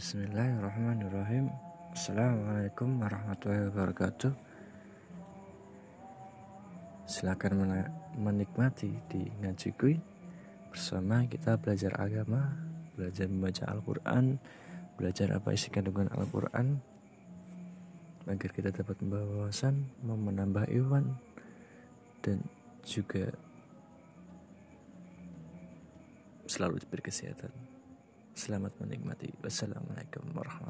Bismillahirrahmanirrahim. Assalamualaikum warahmatullahi wabarakatuh. Silakan menikmati di ngaji Bersama kita belajar agama Belajar membaca Al-Quran Belajar apa isi kandungan Al-Quran Agar kita dapat membawa wawasan Menambah iman Dan juga Selalu diberi kesehatan Selamat menikmati. Wassalamualaikum warahmatullahi.